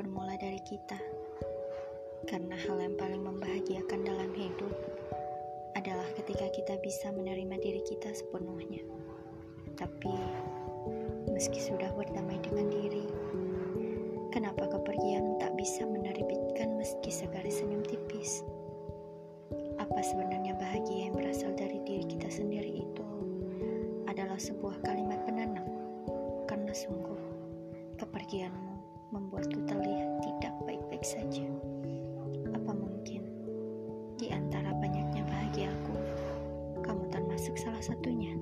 bermula dari kita. Karena hal yang paling membahagiakan dalam hidup adalah ketika kita bisa menerima diri kita sepenuhnya. Tapi, meski sudah berdamai dengan diri, kenapa kepergian tak bisa menerbitkan meski segaris senyum tipis? Apa sebenarnya bahagia yang berasal dari diri kita sendiri itu adalah sebuah kalimat Kepergianmu membuatku terlihat tidak baik-baik saja. Apa mungkin di antara banyaknya bahagiaku, kamu termasuk salah satunya?